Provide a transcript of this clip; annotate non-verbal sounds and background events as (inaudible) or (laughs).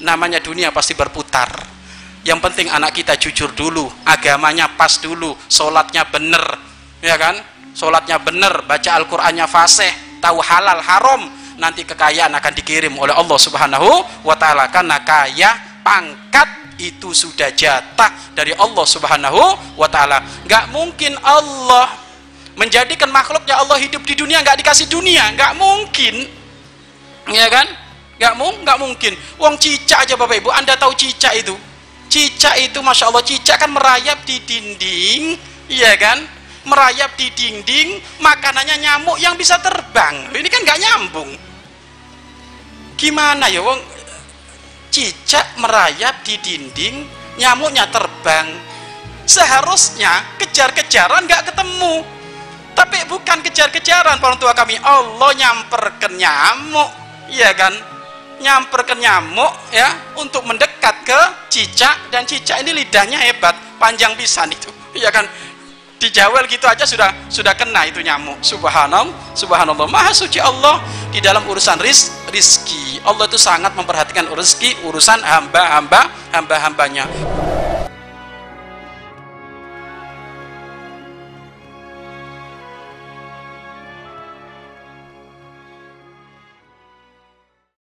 namanya dunia pasti berputar. Yang penting anak kita jujur dulu agamanya pas dulu sholatnya bener ya kan? Sholatnya bener baca Al-Qur'annya fasih tahu halal haram nanti kekayaan akan dikirim oleh Allah subhanahu wa ta'ala. Karena kaya pangkat itu sudah jatah dari Allah subhanahu wa ta'ala. Nggak mungkin Allah menjadikan makhluknya Allah hidup di dunia nggak dikasih dunia nggak mungkin. Ya kan nggak mung nggak mungkin. Wong cicak aja bapak ibu. Anda tahu cicak itu? Cicak itu masya Allah cicak kan merayap di dinding iya kan? Merayap di dinding makanannya nyamuk yang bisa terbang. Ini kan nggak nyambung. Gimana ya wong cicak merayap di dinding nyamuknya terbang. Seharusnya kejar-kejaran nggak ketemu. Tapi bukan kejar-kejaran orang tua kami. Allah nyamperkan nyamuk iya kan nyamper ke nyamuk ya untuk mendekat ke cicak. Dan cicak ini lidahnya hebat panjang pisan itu. (laughs) Ya kan? Dijawel gitu aja sudah sudah kena itu nyamuk. Subhanallah subhanallah. Maha suci Allah. Di dalam urusan ris, rizki. Allah itu sangat memperhatikan rezeki urusan hamba-hamba hamba-hambanya